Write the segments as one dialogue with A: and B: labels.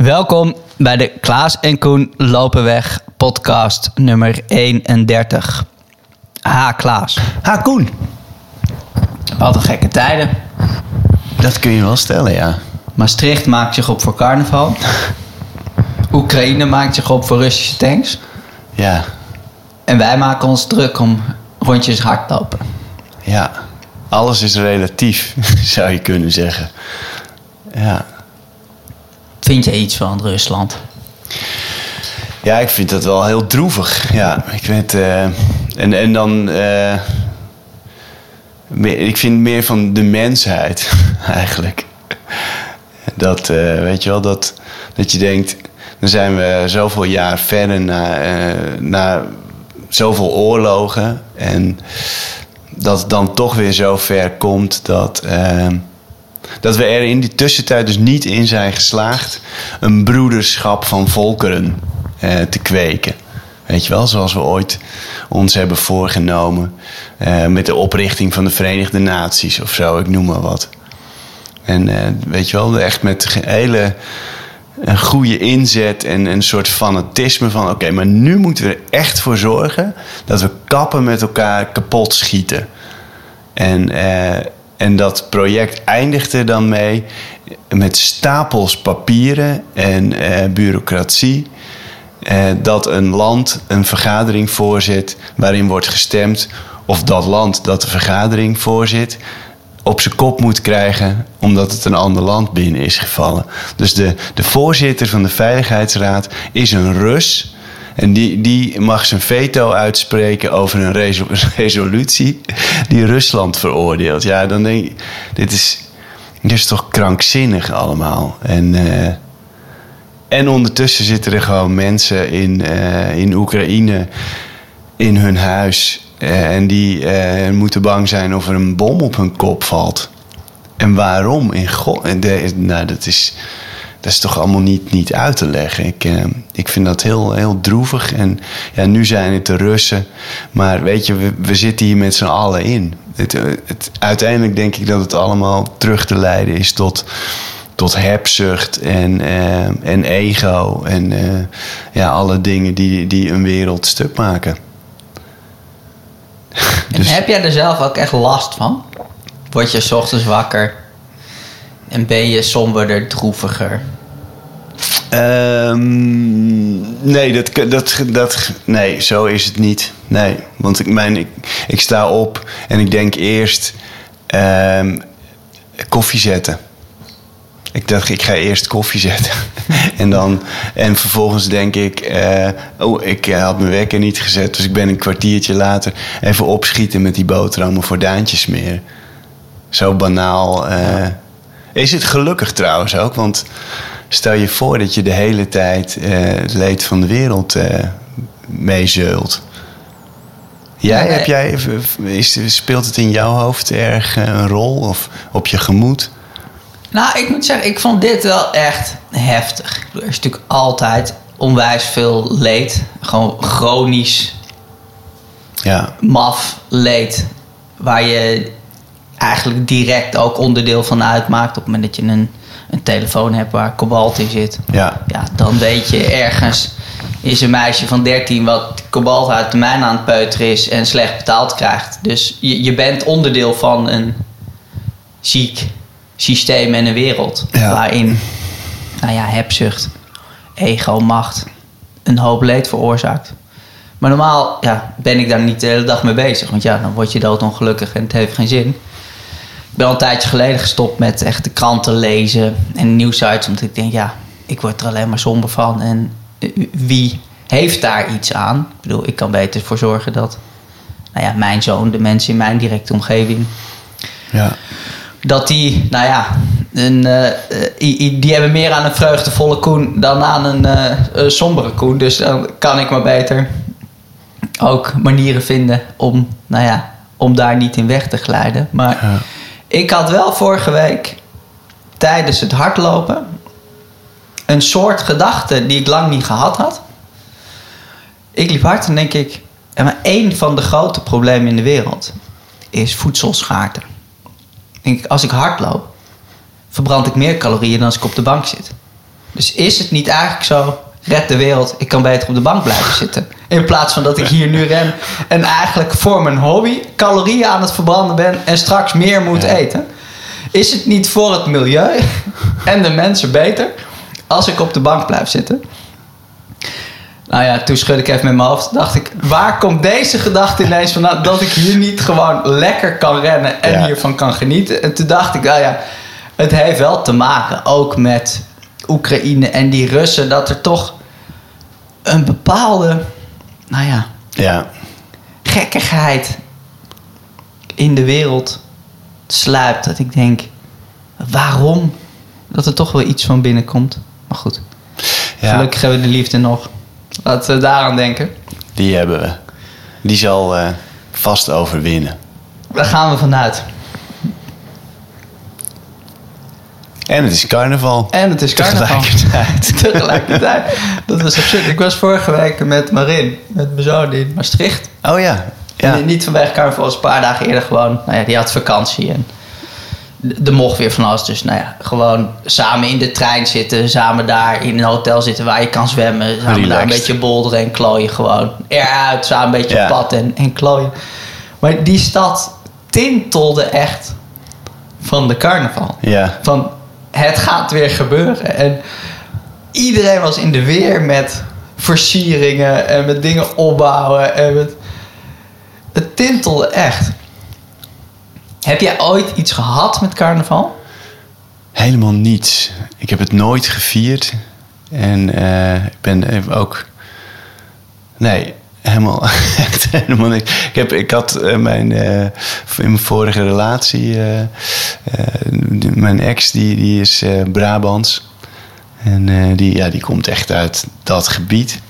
A: Welkom bij de Klaas en Koen Lopenweg podcast nummer 31. Ha Klaas.
B: Ha, Koen.
A: Wat een gekke tijden.
B: Dat kun je wel stellen, ja.
A: Maastricht maakt zich op voor carnaval. Oekraïne maakt zich op voor Russische tanks.
B: Ja,
A: En wij maken ons druk om rondjes hardlopen.
B: ja. Alles is relatief, zou je kunnen zeggen. Ja.
A: Vind je iets van Rusland?
B: Ja, ik vind dat wel heel droevig. Ja, ik weet. eh, en, en dan. eh, ik vind meer van de mensheid, eigenlijk. Dat, eh, weet je wel, dat, dat je denkt. Dan zijn we zoveel jaar verder na, eh, na zoveel oorlogen. En dat het dan toch weer zo ver komt dat. Dat we er in die tussentijd dus niet in zijn geslaagd een broederschap van volkeren eh, te kweken. Weet je wel, zoals we ooit ons hebben voorgenomen eh, met de oprichting van de Verenigde Naties of zo, ik noem maar wat. En eh, weet je wel, echt met hele een goede inzet en een soort fanatisme van... oké, maar nu moeten we er echt voor zorgen dat we kappen met elkaar kapot schieten. En, eh, en dat project eindigde dan mee met stapels papieren en eh, bureaucratie. eh, dat een land een vergadering voorzit waarin wordt gestemd of dat land dat de vergadering voorzit op zijn kop moet krijgen omdat het een ander land binnen is gevallen. Dus de, de voorzitter van de Veiligheidsraad is een Rus. En die, die mag zijn veto uitspreken over een reso- resolutie die Rusland veroordeelt. Ja, dan denk ik, dit is, dit is toch krankzinnig allemaal. En, eh, en ondertussen zitten er gewoon mensen in, eh, in Oekraïne in hun huis. eh, en die moeten bang zijn of er een bom op hun kop valt. En waarom? In God, de- nou, dat is, dat is toch allemaal niet, niet uit te leggen. Ik, eh, ik vind dat heel, heel droevig. En ja, nu zijn het de Russen. Maar weet je, we, we zitten hier met z'n allen in. Het, eh, het, uiteindelijk denk ik dat het allemaal terug te leiden is tot, tot hebzucht en, eh, en ego. En eh, ja, alle dingen die, die een wereld stuk maken.
A: En heb jij er zelf ook echt last van? Word je 's ochtends wakker en ben je somberder, droeviger?
B: Ehm, nee, dat, dat, dat, nee, zo is het niet. Nee, want ik, mijn, ik, ik sta op en ik denk eerst ehm, koffie zetten. Ik dacht, ik ga eerst koffie zetten. en, dan, en vervolgens denk ik, eh, oh, ik eh, had mijn wekker niet gezet. Dus ik ben een kwartiertje later even opschieten met die boterhammen voor Daantje smeren. Zo banaal. eh, Is het gelukkig trouwens ook? Want stel je voor dat je de hele tijd eh, het leed van de wereld eh meezeult. Jij,
A: Nee.
B: heb jij, is, speelt het in jouw hoofd erg eh, een rol? Of op je gemoed?
A: Nou, ik moet zeggen, ik vond dit wel echt heftig. Er is natuurlijk altijd onwijs veel leed. Gewoon chronisch
B: Ja,
A: maf leed. Waar je eigenlijk direct ook onderdeel van uitmaakt. Op het moment dat je een, een telefoon hebt waar kobalt in zit.
B: ja,
A: Ja, dan weet je ergens is een meisje van 13 wat kobalt uit de mijn aan het peuteren is en slecht betaald krijgt. Dus je, je bent onderdeel van een ziek systeem en een wereld.
B: Ja.
A: Waarin, nou ja, hebzucht, ego, macht een hoop leed veroorzaakt. Maar normaal ja, ben ik daar niet de hele dag mee bezig. Want ja, dan word je doodongelukkig en het heeft geen zin. Ik ben al een tijdje geleden gestopt met echt de kranten lezen en nieuwsites. Omdat ik denk, ja, ik word er alleen maar somber van. En eh, wie heeft daar iets aan? Ik bedoel, ik kan beter ervoor zorgen dat nou ja, mijn zoon, de mensen in mijn directe omgeving,
B: ja.
A: dat die, nou ja, een, eh, eh, die hebben meer aan een vreugdevolle koen dan aan een sombere koen. Dus dan kan ik maar beter ook manieren vinden om, nou ja, om daar niet in weg te glijden. Maar
B: Ja.
A: Ik had wel vorige week tijdens het hardlopen een soort gedachte die ik lang niet gehad had. Ik liep hard en denk ik, ja, maar één van de grote problemen in de wereld is voedselschaarste. Denk ik, als ik hardloop, verbrand ik meer calorieën dan als ik op de bank zit. Dus is het niet eigenlijk zo, red de wereld, ik kan beter op de bank blijven zitten. In plaats van dat ik hier nu ren en eigenlijk voor mijn hobby calorieën aan het verbranden ben en straks meer moet
B: Ja.
A: eten. Is het niet voor het milieu en de mensen beter als ik op de bank blijf zitten? Nou ja, toen schudde ik even met mijn hoofd. Dacht ik, waar komt deze gedachte ineens vandaan? Dat ik hier niet gewoon lekker kan rennen en
B: Ja.
A: hiervan kan genieten. En toen dacht ik, nou ja, het heeft wel te maken ook met Oekraïne en die Russen. Dat er toch een bepaalde, nou ja,
B: Ja,
A: gekkigheid in de wereld sluipt. Dat ik denk, waarom? Dat er toch wel iets van binnenkomt. Maar goed,
B: ja
A: gelukkig hebben we de liefde nog. Laten we daaraan denken.
B: die hebben we. Die zal eh, vast overwinnen.
A: Daar gaan we vanuit.
B: En het is carnaval.
A: En het is carnaval.
B: Tegelijkertijd.
A: Tegelijkertijd. Dat was absurd. Ik was vorige week met Marin, met mijn zoon in Maastricht.
B: Oh ja. ja.
A: En niet vanwege carnaval, was een paar dagen eerder gewoon. Nou ja, die had vakantie en er mocht weer van alles. Dus nou ja, gewoon samen in de trein zitten, samen daar in een hotel zitten waar je kan zwemmen. Samen daar een beetje bolderen en klooien gewoon. Eruit, samen een beetje
B: Ja.
A: pad en, en klooien. Maar die stad tintelde echt van de carnaval.
B: Ja.
A: Van het gaat weer gebeuren. En iedereen was in de weer met versieringen en met dingen opbouwen. En. Het tintelde echt. Heb jij ooit iets gehad met carnaval?
B: Helemaal niets. Ik heb het nooit gevierd. En eh, ik ben ook... Nee, helemaal, echt helemaal niks. Ik, heb, ik had eh, mijn, eh, in mijn vorige relatie... eh, mijn ex, die, die is Brabants. En die, ja, die komt echt uit dat gebied.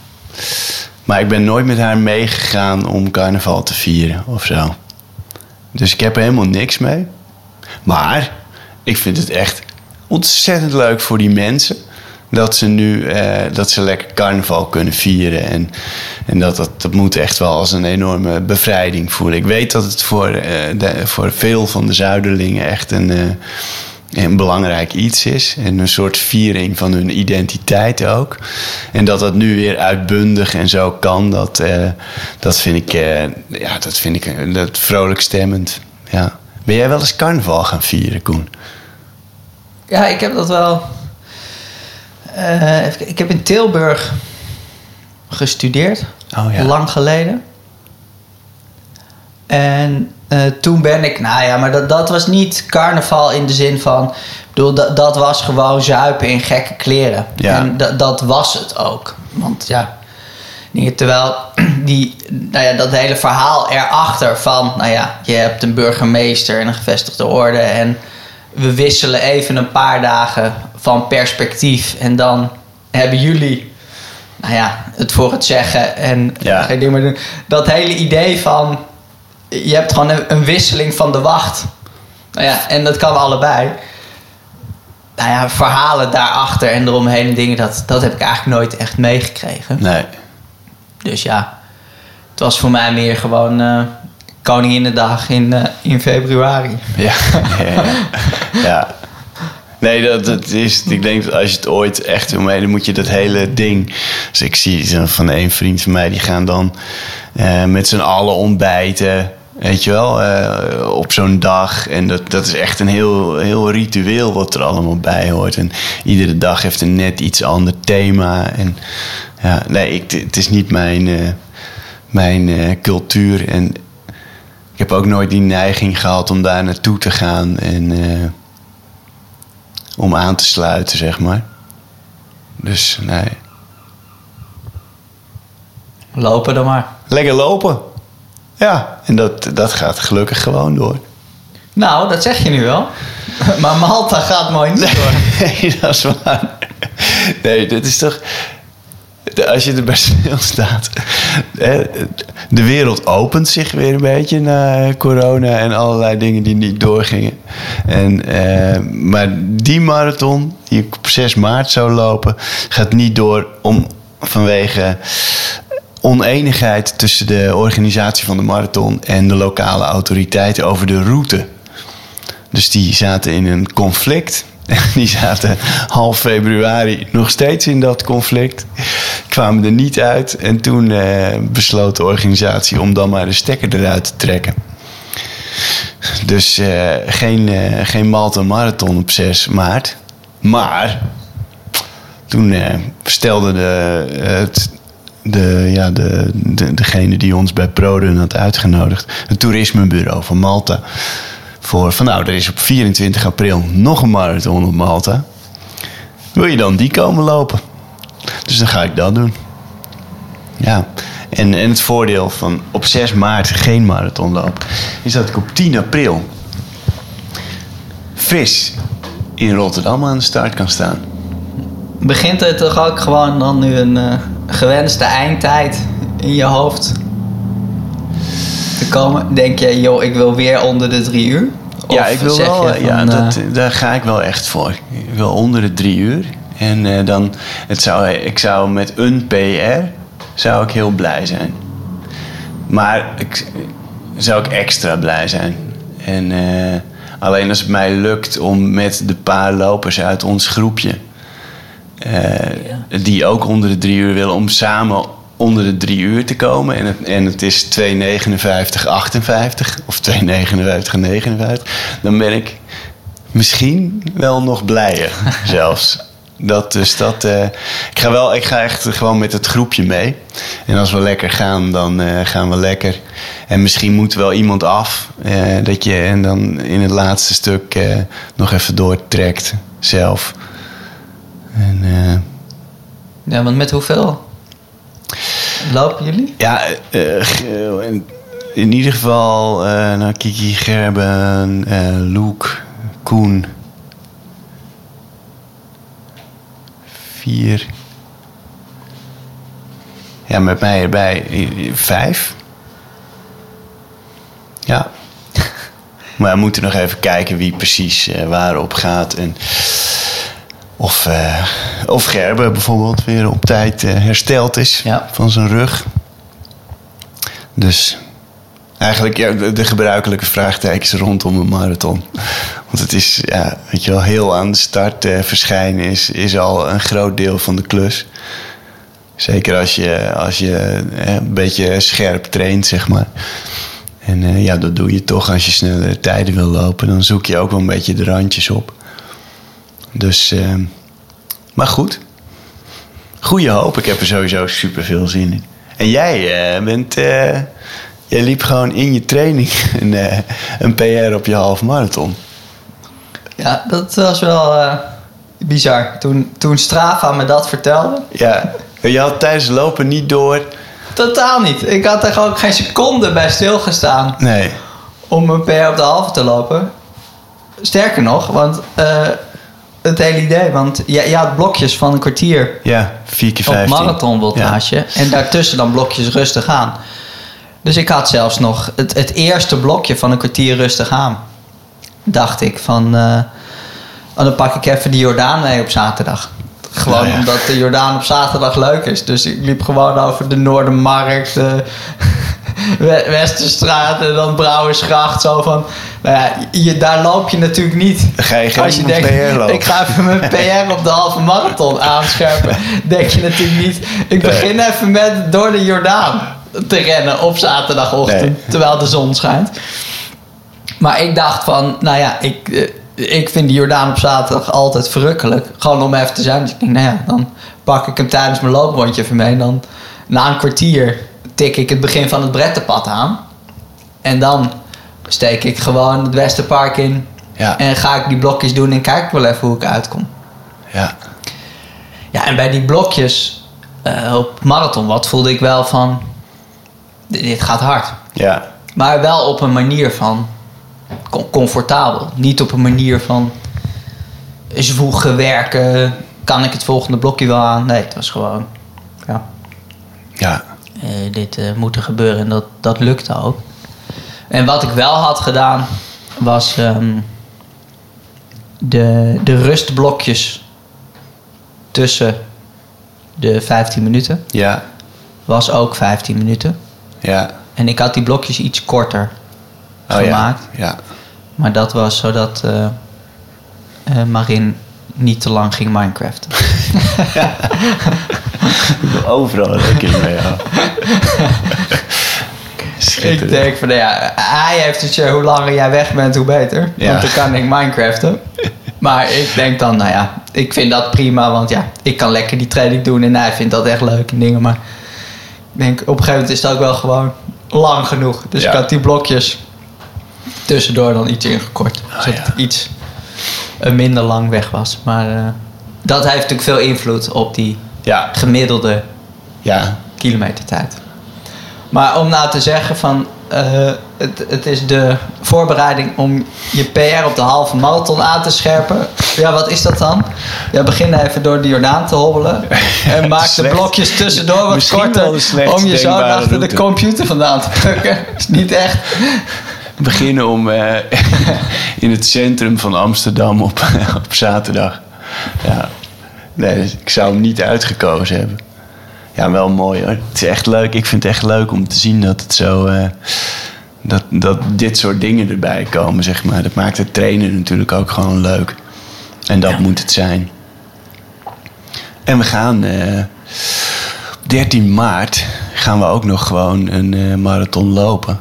B: Maar ik ben nooit met haar meegegaan om carnaval te vieren of zo. Dus ik heb er helemaal niks mee. Maar ik vind het echt ontzettend leuk voor die mensen. Dat ze nu eh, dat ze lekker carnaval kunnen vieren. En, en dat, dat, dat moet echt wel als een enorme bevrijding voelen. Ik weet dat het voor, eh, de, voor veel van de Zuiderlingen echt een, eh, een belangrijk iets is. En een soort viering van hun identiteit ook. En dat dat nu weer uitbundig en zo kan, dat, dat vind ik, ja, dat vind ik dat vrolijk stemmend. Ja. Ben jij wel eens carnaval gaan vieren, Koen?
A: Ja, ik heb dat wel. Eh, ik heb in Tilburg gestudeerd.
B: Oh ja.
A: Lang geleden. En eh, toen ben ik, nou ja, maar dat, dat was niet carnaval in de zin van. Ik bedoel, dat, dat was gewoon zuipen in gekke kleren.
B: Ja.
A: En dat, dat was het ook. Want ja, terwijl die, nou ja, dat hele verhaal erachter van, nou ja, je hebt een burgemeester en een gevestigde orde en we wisselen even een paar dagen van perspectief en dan hebben jullie, nou ja, het voor het zeggen en
B: Ja.
A: geen ding meer doen. Dat hele idee van, je hebt gewoon een, een wisseling van de wacht. Nou ja, en dat kan allebei. Nou ja, verhalen daarachter en eromheen en dingen, dat, dat heb ik eigenlijk nooit echt meegekregen.
B: Nee.
A: Dus ja, het was voor mij meer gewoon eh Koninginnedag in, eh, in februari.
B: Ja. ja, ja. ja. Nee, dat, is. Ik denk dat als je het ooit echt wil dan moet je dat hele ding. Dus ik zie van een vriend van mij, die gaan dan eh, met z'n allen ontbijten. Weet je wel, eh, op zo'n dag. En dat, dat is echt een heel, heel ritueel wat er allemaal bij hoort. En iedere dag heeft een net iets ander thema. En ja, nee, ik, het is niet mijn, eh, mijn cultuur. En ik heb ook nooit die neiging gehad om daar naartoe te gaan en om aan te sluiten, zeg maar. Dus nee.
A: Lopen dan maar.
B: Lekker lopen. Ja, en dat, dat gaat gelukkig gewoon door.
A: Nou, dat zeg je nu wel. Maar Malta gaat mooi niet door.
B: Nee, dat is waar. Nee, dit is toch. Als je erbij stilstaat. hè, De wereld opent zich weer een beetje na corona en allerlei dingen die niet doorgingen. En, eh, maar die marathon, die op 6 maart zou lopen, gaat niet door om vanwege oneenigheid tussen de organisatie van de marathon en de lokale autoriteiten over de route. Dus die zaten in een conflict. Die zaten half februari nog steeds in dat conflict. Kwamen er niet uit. En toen eh, besloot de organisatie om dan maar de stekker eruit te trekken. Dus eh, geen, eh, geen Malta Marathon op 6 maart. Maar toen eh, stelde de, de, ja, de, de, degene die ons bij ProRun had uitgenodigd, het toerismebureau van Malta, voor van nou, er is op 24 april nog een marathon op Malta. Wil je dan die komen lopen? Dus dan ga ik dat doen. Ja, en, en het voordeel van op 6 maart geen marathon lopen, is dat ik op 10 april fris in Rotterdam aan de start kan staan.
A: Begint er toch ook gewoon dan nu een eh, gewenste eindtijd in je hoofd komen? Denk je, joh, ik wil weer onder de drie uur? Of
B: ja, ik wil wel,
A: van,
B: ja,
A: eh,
B: dat, daar ga ik wel echt voor. Ik wil onder de drie uur. En eh, dan, het zou, ik zou met een PR zou ik heel blij zijn. Maar ik, zou ik extra blij zijn. En eh, alleen als het mij lukt om met de paar lopers uit ons groepje, eh, die ook onder de drie uur willen, om samen onder de drie uur te komen. En het, en het is 2,59, 58 of 2,59, 59. Dan ben ik misschien wel nog blijer zelfs. Dat, dus dat, eh, ik, ga wel, ik ga echt gewoon met het groepje mee. En als we lekker gaan, dan eh, gaan we lekker. En misschien moet wel iemand af. eh, dat je en dan in het laatste stuk nog even doortrekt zelf. En,
A: Ja, want met hoeveel lopen jullie?
B: Ja, eh, g- eh, in, in ieder geval eh Kiki, Gerben, eh Loek, Koen. Vier. Ja, met mij erbij eh, eh, vijf. Ja. Maar we moeten nog even kijken wie precies eh, waarop gaat. En of, eh, of Gerben bijvoorbeeld weer op tijd eh, hersteld is
A: Ja.
B: van zijn rug. Dus eigenlijk ja, de, de gebruikelijke vraagtekens rondom een marathon. Want het is, ja, weet je wel, heel aan de start eh, verschijnen is, is al een groot deel van de klus. Zeker als je, als je een beetje scherp traint, zeg maar. En ja, dat doe je toch als je snellere tijden wil lopen. Dan zoek je ook wel een beetje de randjes op. Dus, eh, maar goed. Goeie hoop. Ik heb er sowieso super veel zin in. En jij eh, bent. eh, jij liep gewoon in je training een, een PR op je half marathon.
A: Ja, dat was wel bizar. Toen, toen Strava me dat vertelde,
B: Ja. Je had tijdens het lopen niet door.
A: totaal niet. Ik had er gewoon geen seconde bij stilgestaan
B: Nee.
A: om een PR op de halve te lopen. Sterker nog, want het hele idee, want je, je had blokjes van een kwartier
B: Ja, 4 keer
A: op
B: 15.
A: marathonvoltage. En daartussen dan blokjes rustig aan. Dus ik had zelfs nog het, het eerste blokje van een kwartier rustig aan. Dacht ik van... eh, oh, dan pak ik even die Jordaan mee op zaterdag. Gewoon
B: Nou ja.
A: omdat de Jordaan op zaterdag leuk is. Dus ik liep gewoon over de Noordermarkt, de We- Westerstraat en dan Brouwersgracht. Zo van, nou ja, je, daar loop je natuurlijk niet.
B: Ga je geen
A: Als je denkt, ik ga even mijn PR op de halve marathon aanscherpen. denk je natuurlijk niet. Ik begin even met door de Jordaan te rennen op zaterdagochtend.
B: Nee.
A: Terwijl de zon schijnt. Maar ik dacht van, nou ja, ik, eh, ik vind die Jordaan op zaterdag altijd verrukkelijk. Gewoon om even te zijn. Dus ik denk, nou ja, dan pak ik hem tijdens mijn looprondje even mee. En dan na een kwartier tik ik het begin van het Brettenpad aan. En dan steek ik gewoon het Westerpark in.
B: Ja.
A: En ga ik die blokjes doen en kijk ik wel even hoe ik uitkom.
B: Ja.
A: Ja, en bij die blokjes eh, op marathon, wat voelde ik wel van... Dit dit gaat hard.
B: Ja.
A: Maar wel op een manier van com- comfortabel. Niet op een manier van zwoegen, werken. Kan ik het volgende blokje wel aan? Nee, het was gewoon... Ja,
B: Ja.
A: Eh, dit eh, moet er gebeuren en dat, dat lukte ook. En wat ik wel had gedaan, was ehm, de, de rustblokjes tussen de 15 minuten.
B: Ja.
A: Was ook 15 minuten.
B: Ja.
A: En ik had die blokjes iets korter
B: Oh,
A: gemaakt.
B: Ja. ja.
A: Maar dat was zodat eh, Marin niet te lang ging Minecraft.
B: Overal rekening mee houden.
A: Ik denk van, nou ja, hij heeft het, hoe langer jij weg bent, hoe beter.
B: Ja.
A: Want dan kan ik Minecraften. Maar ik denk dan, nou ja, ik vind dat prima. Want ja, ik kan lekker die training doen. En hij vindt dat echt leuke dingen. Maar ik denk, op een gegeven moment is het ook wel gewoon lang genoeg. Dus
B: Ja.
A: ik had die blokjes tussendoor dan iets ingekort.
B: Ah,
A: zodat het
B: ja.
A: iets eh, minder lang weg was. Maar eh, dat heeft natuurlijk veel invloed op die
B: Ja,
A: gemiddelde
B: ja,
A: kilometertijd. Maar om nou te zeggen van eh, het, het is de voorbereiding om je PR op de halve marathon aan te scherpen. Ja, wat is dat dan? Ja, begin even door de Jordaan te hobbelen. En maak de blokjes tussendoor wat
B: Misschien
A: korter. Om je zo achter de computer vandaan te plukken. Is niet echt.
B: Beginnen om eh, in het centrum van Amsterdam op, op zaterdag. Ja, nee, dus ik zou hem niet uitgekozen hebben. Ja, wel mooi hoor. Het is echt leuk. Ik vind het echt leuk om te zien dat het zo. eh, dat, dat dit soort dingen erbij komen, zeg maar. Dat maakt het trainen natuurlijk ook gewoon leuk. En dat moet het zijn. En we gaan. eh 13 maart gaan we ook nog gewoon een marathon lopen.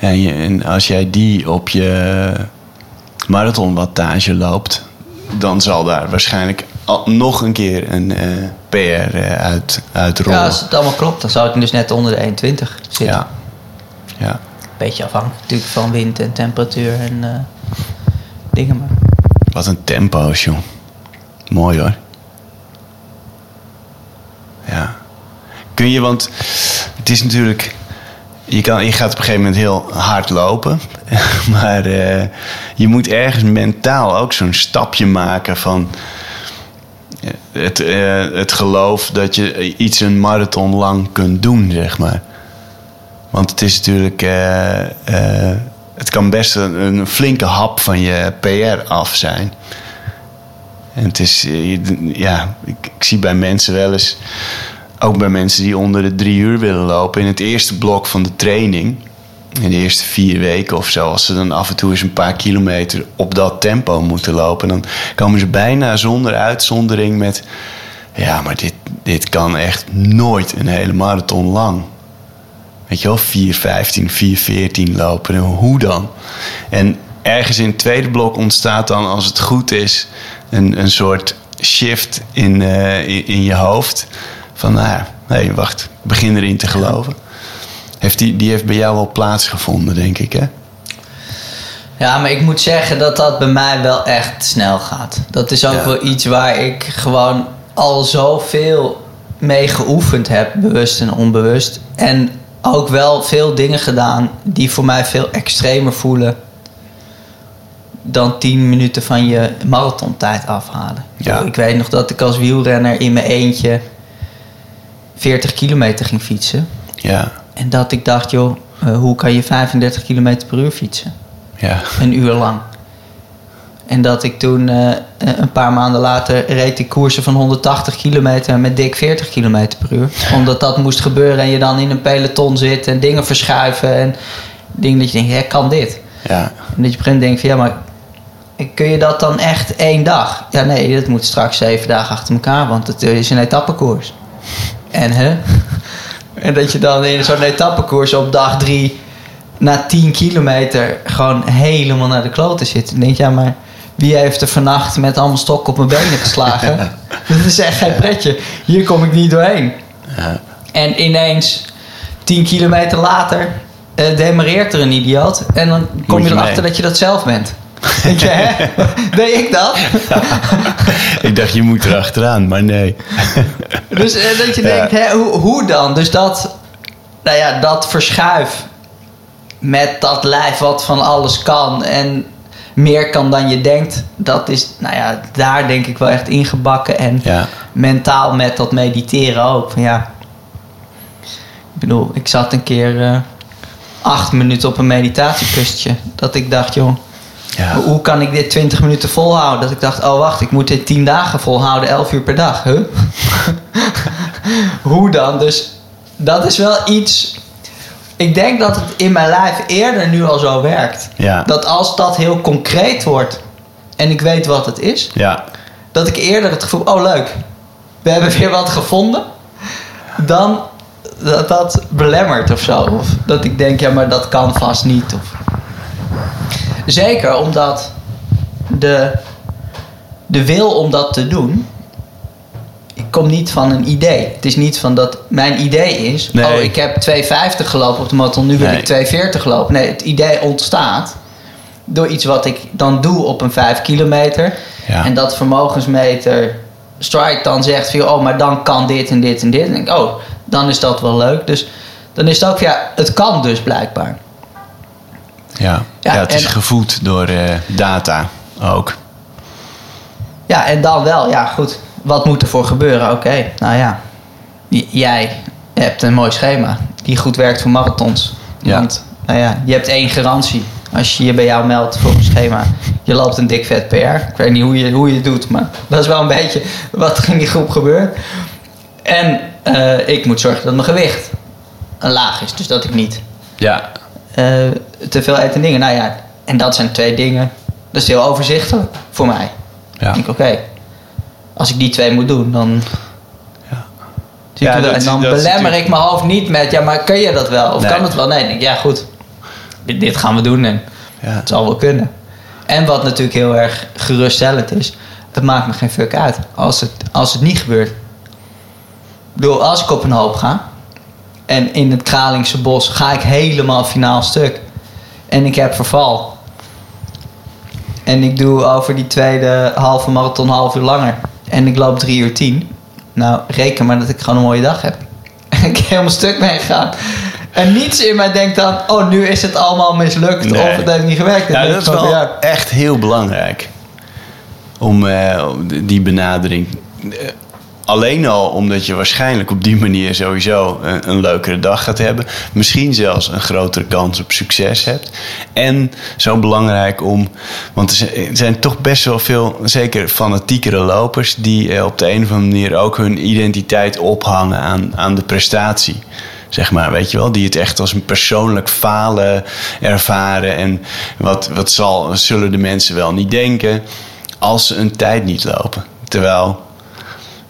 B: En je- en als jij die op je marathonwattage loopt, dan zal daar waarschijnlijk al- nog een keer een eh, PR eh, uit, uitrollen.
A: Ja, als het allemaal klopt, dan zou ik dus net onder de 21 zitten.
B: ja. ja.
A: Beetje afhankelijk natuurlijk van wind en temperatuur en eh, dingen. Maar
B: Wat een tempo's, joh. Mooi hoor. Ja. Kun je, want het is natuurlijk. Je, kan, je gaat op een gegeven moment heel hard lopen. Maar eh, je moet ergens mentaal ook zo'n stapje maken van. eh, Het, eh, het geloof dat je iets een marathon lang kunt doen, zeg maar. Want het is natuurlijk. het kan best een, een flinke hap van je PR af zijn. En het is. Ja, ik, ik zie bij mensen wel eens. Ook bij mensen die onder de drie uur willen lopen. In het eerste blok van de training. In de eerste vier weken of zo. Als ze dan af en toe eens een paar kilometer op dat tempo moeten lopen. Dan komen ze bijna zonder uitzondering met. Ja, maar dit, dit kan echt nooit een hele marathon lang. Weet je wel, 4.15, 4.14 lopen. En Hoe dan? En ergens in het tweede blok ontstaat dan, als het goed is, een, een soort shift in, eh, in, in je hoofd. Van, nou ja, nee, wacht, ik begin erin te geloven. Heeft die, die heeft bij jou wel plaatsgevonden, denk ik, hè?
A: Ja, maar ik moet zeggen dat dat bij mij wel echt snel gaat. Dat is ook
B: Ja.
A: wel iets waar ik gewoon al zoveel mee geoefend heb, bewust en onbewust. En ook wel veel dingen gedaan die voor mij veel extremer voelen dan 10 minuten van je marathontijd afhalen.
B: Ja.
A: Ik weet nog dat ik als wielrenner in mijn eentje 40 kilometer ging fietsen.
B: Ja,
A: En dat ik dacht, joh, eh, hoe kan je 35 kilometer per uur fietsen?
B: ja,
A: een uur lang. En dat ik toen eh, een paar maanden later reed ik koersen van 180 kilometer met dik 40 kilometer per uur. Omdat dat moest gebeuren en je dan in een peloton zit en dingen verschuiven en dingen dat je denkt, hè, kan dit?
B: ja.
A: En dat je op een gegeven denkt van ja, maar kun je dat dan echt één dag? Ja, nee, dat moet straks zeven dagen achter elkaar, want het is een etappekoers. En hè? En dat je dan in zo'n etappekoers op dag drie na 10 kilometer gewoon helemaal naar de kloten zit. En denk je, ja, maar wie heeft er vannacht met allemaal stokken op mijn benen geslagen? Dat is echt geen pretje. Hier kom ik niet doorheen.
B: ja.
A: En ineens, 10 kilometer later, eh demareert er een idioot. En dan kom je
B: je
A: erachter
B: mee.
A: dat je dat zelf bent. Denk je, hè? Deed ik dat?
B: Ik dacht, je moet er achteraan, maar nee.
A: Dus eh, dat je
B: Ja.
A: denkt, hè, hoe, hoe dan? Dus dat, nou ja, dat verschuif met dat lijf wat van alles kan en meer kan dan je denkt, dat is, nou ja, daar denk ik wel echt ingebakken. En
B: Ja,
A: mentaal met dat mediteren ook. Van ja, ik bedoel, ik zat een keer eh, acht minuten op een meditatiekustje. Dat ik dacht, joh,
B: ja.
A: hoe- kan ik dit 20 minuten volhouden? Dat ik dacht, oh wacht, ik moet dit 10 dagen volhouden, 11 uur per dag. Huh? hoe dan? Dus dat is wel iets. Ik denk dat het in mijn lijf eerder nu al zo werkt.
B: Ja.
A: Dat als dat heel concreet wordt en ik weet wat het is,
B: Ja.
A: dat ik eerder het gevoel, oh leuk, we hebben weer wat gevonden, dan dat dat belemmert of zo. Of dat ik denk, ja, maar dat kan vast niet. Of... Zeker omdat de, de wil om dat te doen, ik kom niet van een idee. Het is niet van dat mijn idee is,
B: Nee.
A: oh, ik heb 2,50 gelopen op de marathon, nu wil
B: Nee.
A: ik 2,40 lopen. Nee, het idee ontstaat door iets wat ik dan doe op een 5 kilometer.
B: Ja.
A: En dat vermogensmeter Strike dan zegt van, oh, maar dan kan dit en dit en dit. En denk ik, oh, dan is dat wel leuk. Dus dan is het ook, ja, het kan dus blijkbaar.
B: Ja.
A: Ja,
B: Ja, het is gevoed door eh, data ook.
A: Ja, en dan wel, ja, goed. Wat moet er voor gebeuren? Oké, nou ja. J- jij hebt een mooi schema die goed werkt voor marathons.
B: Ja.
A: Want, nou ja, je hebt één garantie. Als je je bij jou meldt voor een schema, je loopt een dik vet PR. Ik weet niet hoe je, hoe je het doet, maar dat is wel een beetje wat er in die groep gebeurt. En eh, ik moet zorgen dat mijn gewicht een laag is. Dus dat ik niet
B: Ja.
A: Eh, te veel eet en dingen. Nou ja, en dat zijn twee dingen. Dat is heel overzichtelijk voor mij.
B: Ja.
A: Ik denk, oké, als ik die twee moet doen, dan.
B: Ja.
A: Ik
B: Ja, dat-
A: en dan
B: dat
A: belemmer
B: natuurlijk-
A: ik mijn hoofd niet met, ja, maar kun je dat wel? Of
B: Nee.
A: kan het wel? Nee, ik denk, ja, goed. Dit, dit gaan we doen en
B: Ja.
A: het zal wel kunnen. En wat natuurlijk heel erg geruststellend is, het maakt me geen fuck uit als het, als het niet gebeurt. Ik bedoel, als ik op een hoop ga en in het Kralingse bos ga ik helemaal finaal stuk en ik heb verval. En ik doe over die tweede halve marathon half uur langer. En ik loop drie uur tien. Nou, reken maar dat ik gewoon een mooie dag heb. En ik helemaal stuk ben gegaan. En niets in mij denkt dan... Oh, nu is het allemaal mislukt.
B: Nee.
A: Of het heeft niet gewerkt.
B: Ja, dat is wel
A: ja,
B: echt heel belangrijk. Om eh, om die benadering. Eh, Alleen al omdat je waarschijnlijk op die manier sowieso een, een leukere dag gaat hebben. Misschien zelfs een grotere kans op succes hebt. En zo belangrijk om. Want er zijn- er zijn toch best wel veel, zeker fanatiekere lopers. die eh, op de een of andere manier ook hun identiteit ophangen aan, aan de prestatie. Zeg maar, weet je wel, die het echt als een persoonlijk falen ervaren. En wat, wat zal, zullen de mensen wel niet denken als ze een tijd niet lopen. Terwijl,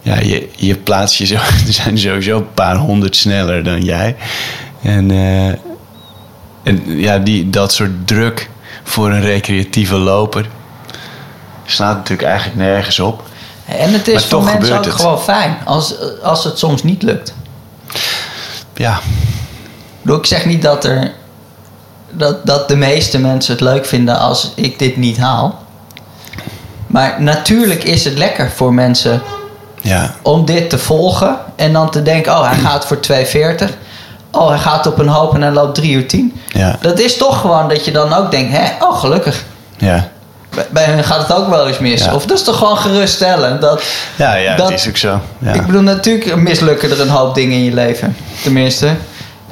B: ja, je, je plaatst je zo, er zijn sowieso een paar honderd sneller dan jij. En, eh, en ja, die, dat soort druk voor een recreatieve loper slaat natuurlijk eigenlijk nergens op.
A: En het is
B: Maar
A: voor
B: toch
A: mensen ook
B: het.
A: gewoon fijn. Als, als het soms niet lukt.
B: Ja,
A: ik zeg niet dat er... Dat, dat de meeste mensen het leuk vinden als ik dit niet haal. Maar natuurlijk is het lekker voor mensen
B: ja,
A: om dit te volgen en dan te denken: oh, hij gaat voor 2,40. Oh, hij gaat op een hoop en hij loopt 3 uur 10.
B: ja,
A: Dat is toch gewoon dat je dan ook denkt: hè, oh, gelukkig.
B: ja.
A: Bij- hen gaat het ook wel eens mis.
B: Ja.
A: Of dat is toch gewoon geruststellend. Dat,
B: Ja, ja,
A: dat-
B: is ook zo. Ja.
A: Ik bedoel, natuurlijk mislukken er een hoop dingen in je leven. Tenminste, er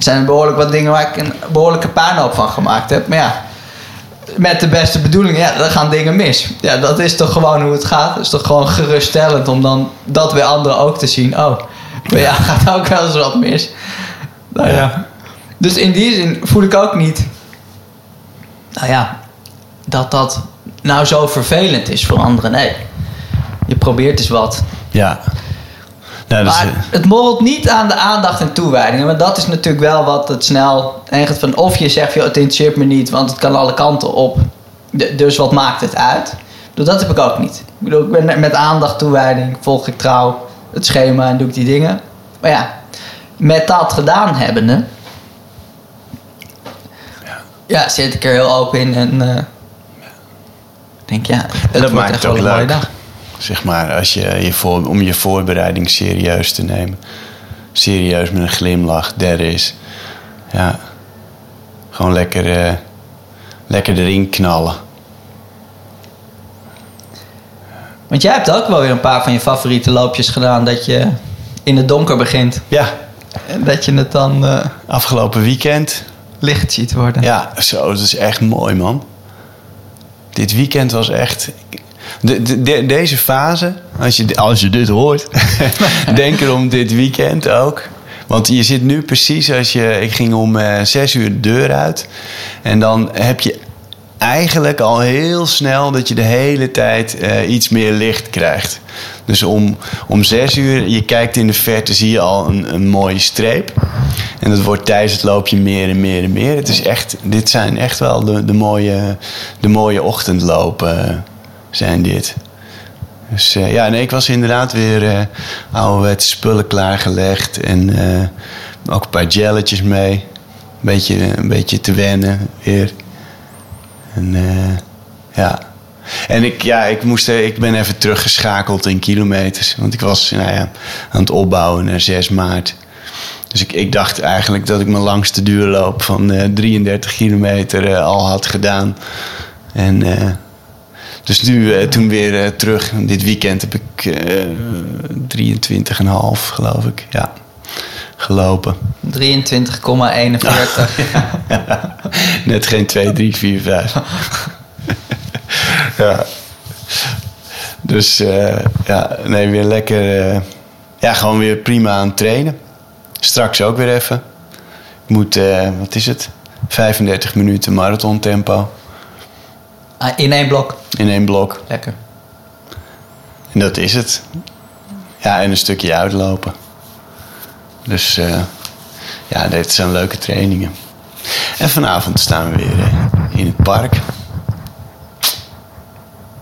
A: zijn behoorlijk wat dingen waar ik een behoorlijke puinhoop van gemaakt heb. Maar ja, met de beste bedoelingen, ja, dan gaan dingen mis. Ja, dat is toch gewoon hoe het gaat. Het is toch gewoon geruststellend om dan dat weer anderen ook te zien. Oh, bij jou gaat ook wel eens wat mis. Nou ja. Dus in die zin voel ik ook niet... Nou ja, dat dat nou zo vervelend is voor anderen. Nee, je probeert eens wat.
B: Ja. Dat
A: Maar het morrelt niet aan de aandacht en toewijding. Want dat is natuurlijk wel wat het snel eigenlijk van... Of je zegt, joh, het interesseert me niet, want het kan alle kanten op. Dus wat maakt het uit? Bedoel, dat heb ik ook niet. Ik bedoel, ik ben met- aandacht, toewijding, volg ik trouw het schema en doe ik die dingen. Maar ja, met dat gedaan hebbende... Ja, zit ik er heel open in en... eh, denk, ja,
B: dat
A: wordt
B: maakt
A: echt
B: het ook
A: wel een mooie dag.
B: Zeg maar, als je je voor, om je voorbereiding serieus te nemen. Serieus met een glimlach, der is. Ja. Gewoon lekker, eh, lekker erin knallen.
A: Want jij hebt ook wel weer een paar van je favoriete loopjes gedaan. Dat je in het donker begint.
B: Ja,
A: En dat je het dan eh,
B: afgelopen weekend.
A: licht ziet worden.
B: Ja, zo, dat is echt mooi, man. Dit weekend was echt. De, de- de- deze fase, als je, als je dit hoort, denk erom dit weekend ook. Want je zit nu precies als je. Ik ging om eh, zes uur de deur uit. En dan heb je eigenlijk al heel snel dat je de hele tijd eh, iets meer licht krijgt. Dus om, om zes uur, je kijkt in de verte, zie je al een, een mooie streep. En dat wordt tijdens het loopje meer en meer en meer. Het is echt, dit zijn echt wel de, de, mooie, de mooie ochtendlopen, eh, zijn dit. Dus eh, ja, nee, ik was inderdaad weer uh, spullen klaargelegd. En ook een paar jelletjes mee. Een beetje, een beetje te wennen weer. En ja... En ik, ja, ik, moest, ik ben even teruggeschakeld in kilometers. Want ik was nou ja, aan het opbouwen naar 6 maart. Dus ik, ik dacht eigenlijk dat ik mijn langste duurloop van uh, 33 kilometer al had gedaan. En dus nu, toen weer terug. Dit weekend heb ik 23,5 geloof ik. Ja, gelopen.
A: 23,41.
B: Net geen 2, 3, 4, 5 ja. Dus uh, ja, nee, weer lekker. Uh, ja, gewoon weer prima aan het trainen. Straks ook weer even. Ik moet, uh, wat is het? 35 minuten marathon tempo.
A: Ah, in één blok?
B: In één blok.
A: Lekker.
B: En dat is het. Ja, en een stukje uitlopen. Dus ja, dit zijn leuke trainingen. En vanavond staan we weer in het park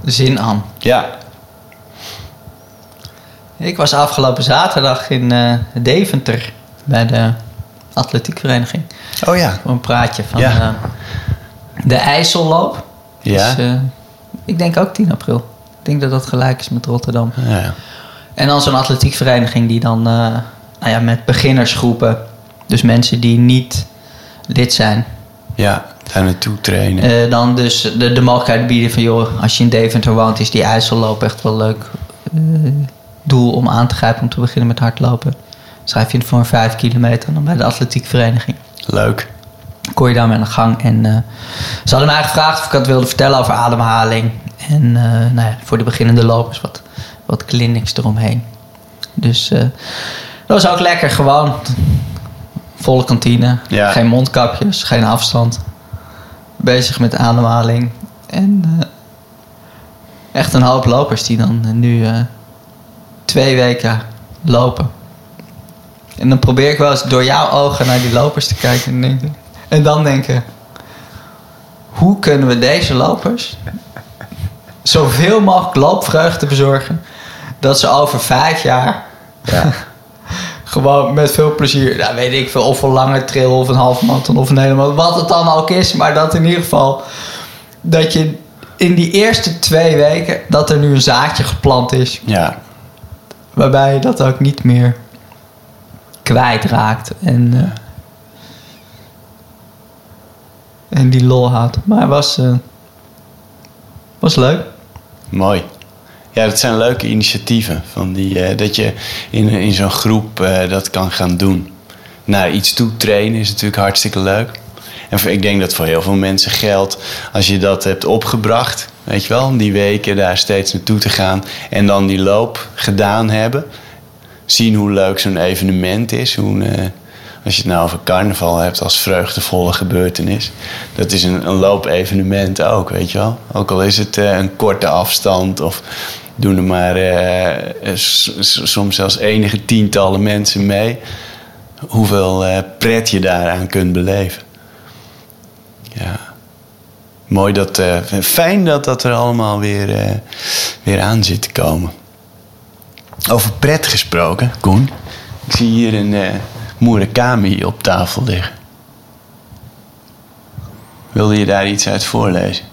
A: zin aan.
B: Ja.
A: Ik was afgelopen zaterdag in uh, Deventer bij de atletiekvereniging.
B: Oh ja.
A: Voor een praatje van ja. uh, de IJsselloop.
B: Ja. Dus, uh,
A: ik denk ook 10 april. Ik denk dat dat gelijk is met Rotterdam.
B: Ja.
A: En dan zo'n atletiekvereniging die dan nou ja, met beginnersgroepen, dus mensen die niet lid zijn,
B: ja, daar naartoe trainen.
A: Uh, dan dus de, de mogelijkheid bieden van... joh, als je in Deventer woont... is die IJsselloop echt wel leuk doel om aan te grijpen... om te beginnen met hardlopen. Schrijf je voor een vijf kilometer... dan bij de atletiekvereniging.
B: Leuk.
A: Kon je daarmee aan de gang. En uh, ze hadden mij gevraagd of ik wat wilde vertellen over ademhaling. En nou ja, voor de beginnende lopers wat, wat clinics eromheen. Dus dat was ook lekker gewoon volle kantine.
B: Ja.
A: Geen mondkapjes, geen afstand. Bezig met ademhaling. En echt een hoop lopers die dan nu twee weken lopen. En dan probeer ik wel eens door jouw ogen naar die lopers te kijken en, denken, en dan denken: hoe kunnen we deze lopers zoveel mogelijk loopvreugde bezorgen dat ze over vijf jaar
B: ja.
A: gewoon met veel plezier, nou, weet ik veel, of een lange trail of een halve marathon of een hele marathon, wat het dan ook is, maar dat in ieder geval dat je in die eerste twee weken dat er nu een zaadje geplant is.
B: Ja.
A: Waarbij je dat ook niet meer kwijtraakt en, uh, en die lol houdt. Maar het was, uh, was leuk.
B: Mooi. Ja, dat zijn leuke initiatieven. Van die, uh, dat je in, in zo'n groep uh, dat kan gaan doen. Naar iets toe trainen is natuurlijk hartstikke leuk. En ik denk dat voor heel veel mensen geldt als je dat hebt opgebracht. Weet je wel, die weken daar steeds naartoe te gaan. En dan die loop gedaan hebben. Zien hoe leuk zo'n evenement is. Hoe, als je het nou over carnaval hebt als vreugdevolle gebeurtenis. Dat is een, een loopevenement ook, weet je wel. Ook al is het uh, een korte afstand of doen er maar uh, soms zelfs enige tientallen mensen mee. Hoeveel pret je daaraan kunt beleven. Ja. Mooi dat, fijn dat dat er allemaal weer, weer aan zit te komen. Over pret gesproken, Koen. Ik zie hier een Murakami op tafel liggen. Wilde je daar iets uit voorlezen?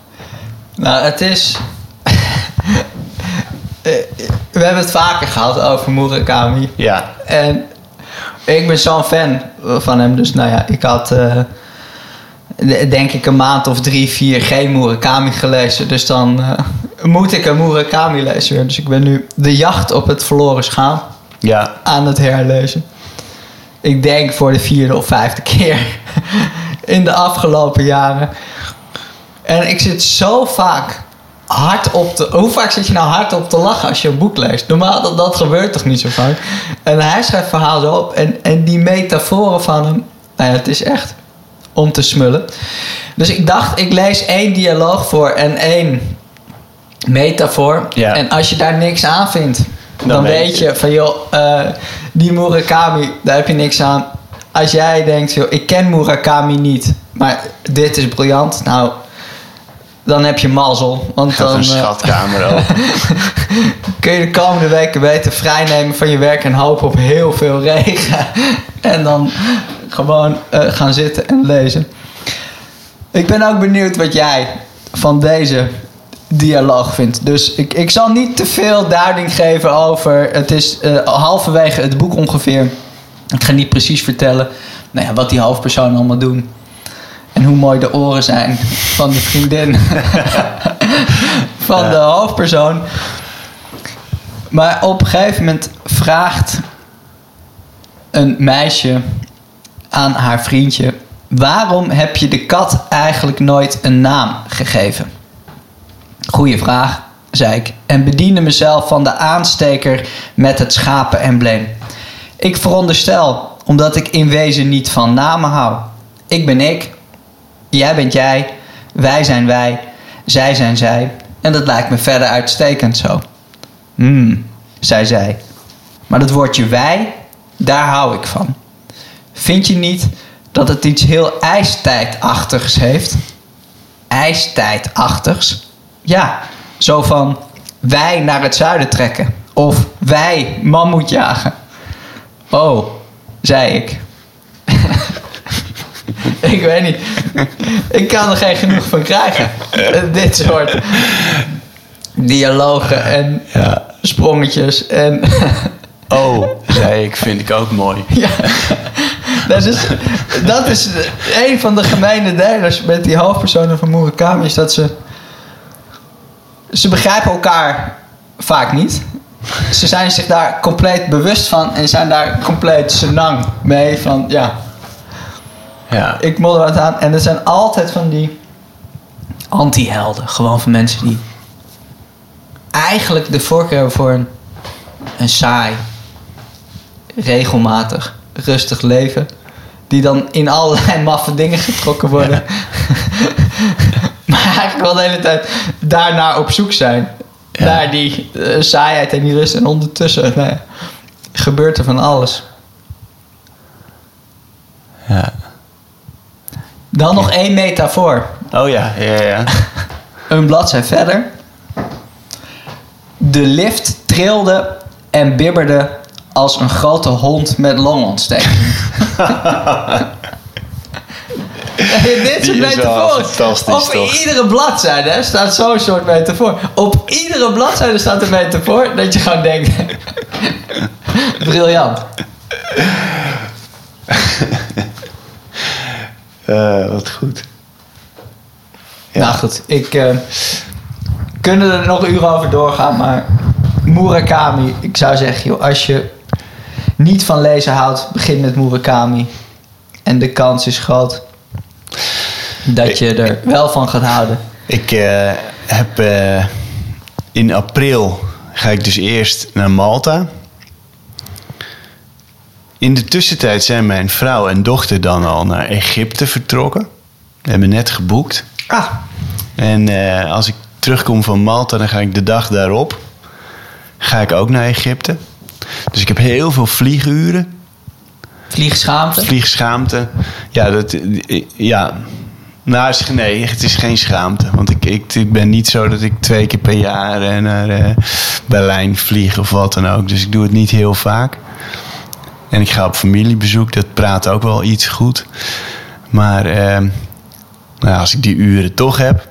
A: Nou, het is we hebben het vaker gehad over Murakami.
B: Ja.
A: En ik ben zo'n fan van hem. Dus nou ja, ik had uh, denk ik een maand of drie, vier geen Murakami gelezen. Dus dan uh, moet ik een Murakami lezen. Dus ik ben nu De Jacht op het Verloren Schaam
B: ja.
A: aan het herlezen. Ik denk voor de vierde of vijfde keer in de afgelopen jaren. En ik zit zo vaak hard op te... Hoe vaak zit je nou hard op te lachen als je een boek leest? Normaal, dat, dat gebeurt toch niet zo vaak? En hij schrijft verhalen op. En, en die metaforen van hem... Nou ja, het is echt om te smullen. Dus ik dacht, ik lees één dialoog voor en één metafoor.
B: Ja.
A: En als je daar niks aan vindt, dan,
B: Dan weet
A: weet je van joh, eh, die Murakami, daar heb je niks aan. Als jij denkt, joh, ik ken Murakami niet, maar dit is briljant, nou, dan heb je mazzel. Want
B: Gaat
A: dan
B: een
A: eh,
B: schatkamer open.
A: kun je de komende weken beter vrijnemen van je werk en hopen op heel veel regen. en dan gewoon eh, gaan zitten en lezen. Ik ben ook benieuwd wat jij van deze dialoog vindt. Dus ik, ik zal niet te veel duiding geven over. Het is eh, halverwege het boek ongeveer. Ik ga niet precies vertellen nou ja, wat die hoofdpersonen allemaal doen. En hoe mooi de oren zijn van de vriendin van de hoofdpersoon. Maar op een gegeven moment vraagt een meisje aan haar vriendje: Waarom heb je de kat eigenlijk nooit een naam gegeven? Goeie vraag, zei ik. En bediende mezelf van de aansteker met het schapenembleem. Ik veronderstel, omdat ik in wezen niet van namen hou. Ik ben ik, jij bent jij, wij zijn wij, zij zijn zij. En dat lijkt me verder uitstekend zo. Hmm, zei zij. Maar dat woordje wij, daar hou ik van. Vind je niet dat het iets heel ijstijdachtigs heeft? Ijstijdachtigs? Ja, zo van wij naar het zuiden trekken. Of wij mammoet jagen. Oh, zei ik. ik weet niet. Ik kan er geen genoeg van krijgen. Dit soort dialogen en
B: Ja.
A: sprongetjes en
B: Oh, zei ik, vind ik ook mooi.
A: ja. Dat is, dat is een van de gemene delers met die hoofdpersonen van Murakami is dat ze ze begrijpen elkaar vaak niet. Ze zijn zich daar compleet bewust van en zijn daar compleet senang mee van ja,
B: Ja.
A: ik modder wat aan. En er zijn altijd van die anti-helden. Gewoon van mensen die eigenlijk de voorkeur hebben voor een, een saai, regelmatig, rustig leven. Die dan in allerlei maffe dingen getrokken worden. maar eigenlijk wel de hele tijd daarnaar op zoek zijn.
B: Ja.
A: Naar die eh, saaiheid en die rust. En ondertussen nou ja, gebeurt er van alles.
B: ja.
A: Dan nog één metafoor.
B: Oh ja, ja, ja.
A: Een bladzij verder. De lift trilde en bibberde als een grote hond met longontsteking. Dit soort
B: fantastisch,
A: Op
B: toch?
A: iedere bladzijde hè, staat zo'n soort metafoor. Op iedere bladzijde staat een metafoor dat je gewoon denkt... Briljant.
B: Eh, wat goed. Ja.
A: Nou goed, ik... eh kunnen er nog uren over doorgaan, maar... Murakami, ik zou zeggen, joh, als je niet van lezen houdt, begin met Murakami. En de kans is groot dat je er wel van gaat houden.
B: Ik eh, heb eh, in april ga ik dus eerst naar Malta. In de tussentijd zijn mijn vrouw en dochter dan al naar Egypte vertrokken. We hebben net geboekt.
A: Ah,
B: En eh, als ik terugkom van Malta, dan ga ik de dag daarop. Ga ik ook naar Egypte. Dus ik heb heel veel vlieguren.
A: vliegschaamte.
B: Vliegschaamte. Ja, dat, ja. Nou, nee, het is geen schaamte. Want ik, ik, ik ben niet zo dat ik twee keer per jaar eh, naar eh, Berlijn vlieg of wat dan ook. Dus ik doe het niet heel vaak. En ik ga op familiebezoek. Dat praat ook wel iets goed. Maar eh, nou, als ik die uren toch heb,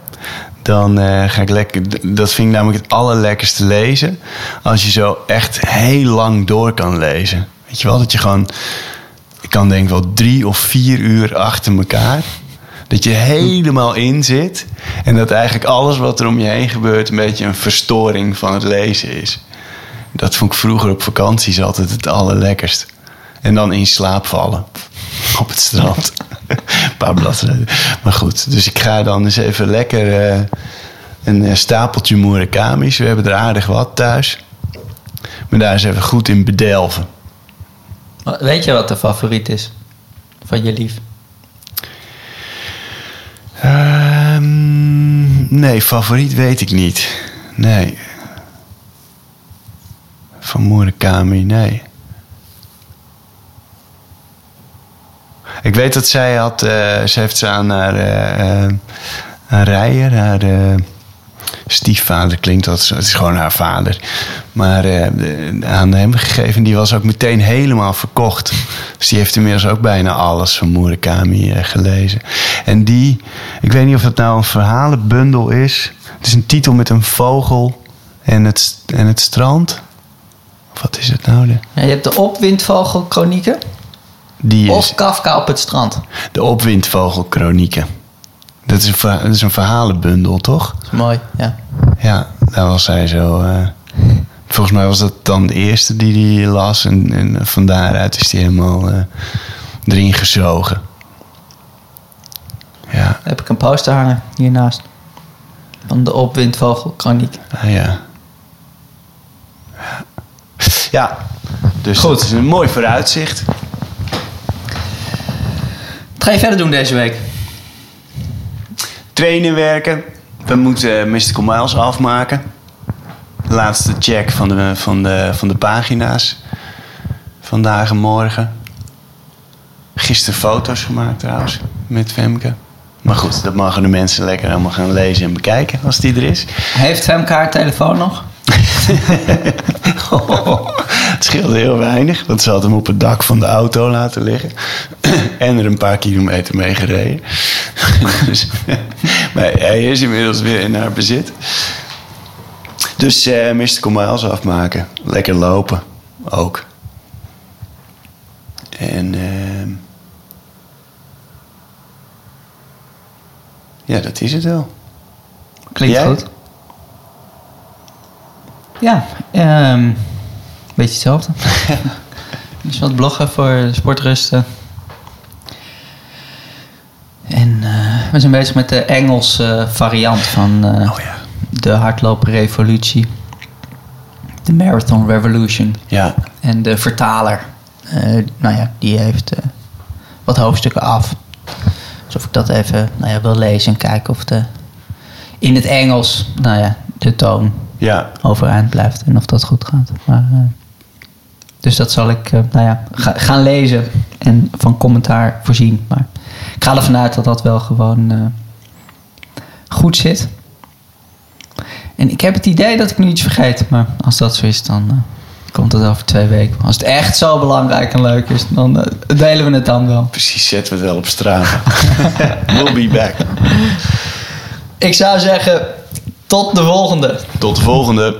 B: dan ga ik lekker. Dat vind ik namelijk het allerlekkerste lezen. Als je zo echt heel lang door kan lezen. Weet je wel, dat je gewoon. Ik kan denk ik wel drie of vier uur achter elkaar. Dat je helemaal in zit. En dat eigenlijk alles wat er om je heen gebeurt. een beetje een verstoring van het lezen is. Dat vond ik vroeger op vakanties altijd het allerlekkerst. En dan in slaap vallen. Op het strand. Een paar bladzijden. Maar goed, dus ik ga dan eens even lekker eh, een eh, stapeltje Murakami's. We hebben er aardig wat thuis. Maar daar eens even goed in bedelven.
A: Weet je wat de favoriet is van je lief?
B: Um, nee, favoriet weet ik niet. Nee. Van Murakami, nee. Ik weet dat zij had... Eh, ze heeft ze aan haar, uh, een Rijer, haar stiefvader klinkt dat. Het is gewoon haar vader. Maar de- aan hem gegeven. Die was ook meteen helemaal verkocht. Dus die heeft inmiddels ook bijna alles van Murakami eh, gelezen. En die, ik weet niet of het nou een verhalenbundel is. Het is een titel met een vogel en het, en het strand. Of Wat is het nou? De,
A: Ja, je hebt de opwindvogelchronieken
B: die is
A: of Kafka op het strand.
B: de opwindvogelkronieken. Dat is, een, dat is een verhalenbundel, toch?
A: Mooi, ja.
B: Ja, daar was hij zo. eh, volgens mij was dat dan de eerste die hij las. En, en van daaruit is hij helemaal eh, erin gezogen. Ja,
A: heb ik een poster hangen hiernaast. Van de opwindvogelchroniek.
B: ah, ja. Ja. Ja, dus
A: Goed.
B: dat is een mooi vooruitzicht.
A: Wat ga je verder doen deze week?
B: Trainen werken. We moeten eh, Mystical Miles afmaken. Laatste check van de, van de, van de pagina's. Vandaag en morgen. Gisteren foto's gemaakt trouwens. Met Femke. Maar goed, dat mogen de mensen lekker allemaal gaan lezen en bekijken als die er is.
A: Heeft Femke haar telefoon nog?
B: het scheelde heel weinig, want ze had hem op het dak van de auto laten liggen. en er een paar kilometer mee gereden. dus, maar hij is inmiddels weer in haar bezit. Dus eh Mystical Miles afmaken. Lekker lopen, ook. En ehm, ja, dat is het wel.
A: Klinkt
B: Jij?
A: goed. Ja, ehm beetje hetzelfde. dus wat bloggen voor sportrusten. En eh, we zijn bezig met de Engelse variant van eh,
B: Oh ja.
A: de hardlooprevolutie. De Marathon Revolution.
B: Ja,
A: En de vertaler, eh, nou ja, die heeft wat hoofdstukken af. Alsof ik dat even nou ja, wil lezen en kijken of de, in het Engels nou ja, de toon
B: ja,
A: overeind blijft en of dat goed gaat. Maar, eh, dus dat zal ik eh, nou ja, ga- gaan lezen en van commentaar voorzien. Maar ik ga ervan uit dat dat wel gewoon eh, goed zit. En ik heb het idee dat ik nu iets vergeet. Maar als dat zo is, dan komt het over twee weken. Als het echt zo belangrijk en leuk is, dan delen we het dan wel.
B: precies. Zetten we het wel op straat. we'll be back.
A: Ik zou zeggen, tot de volgende.
B: Tot de volgende.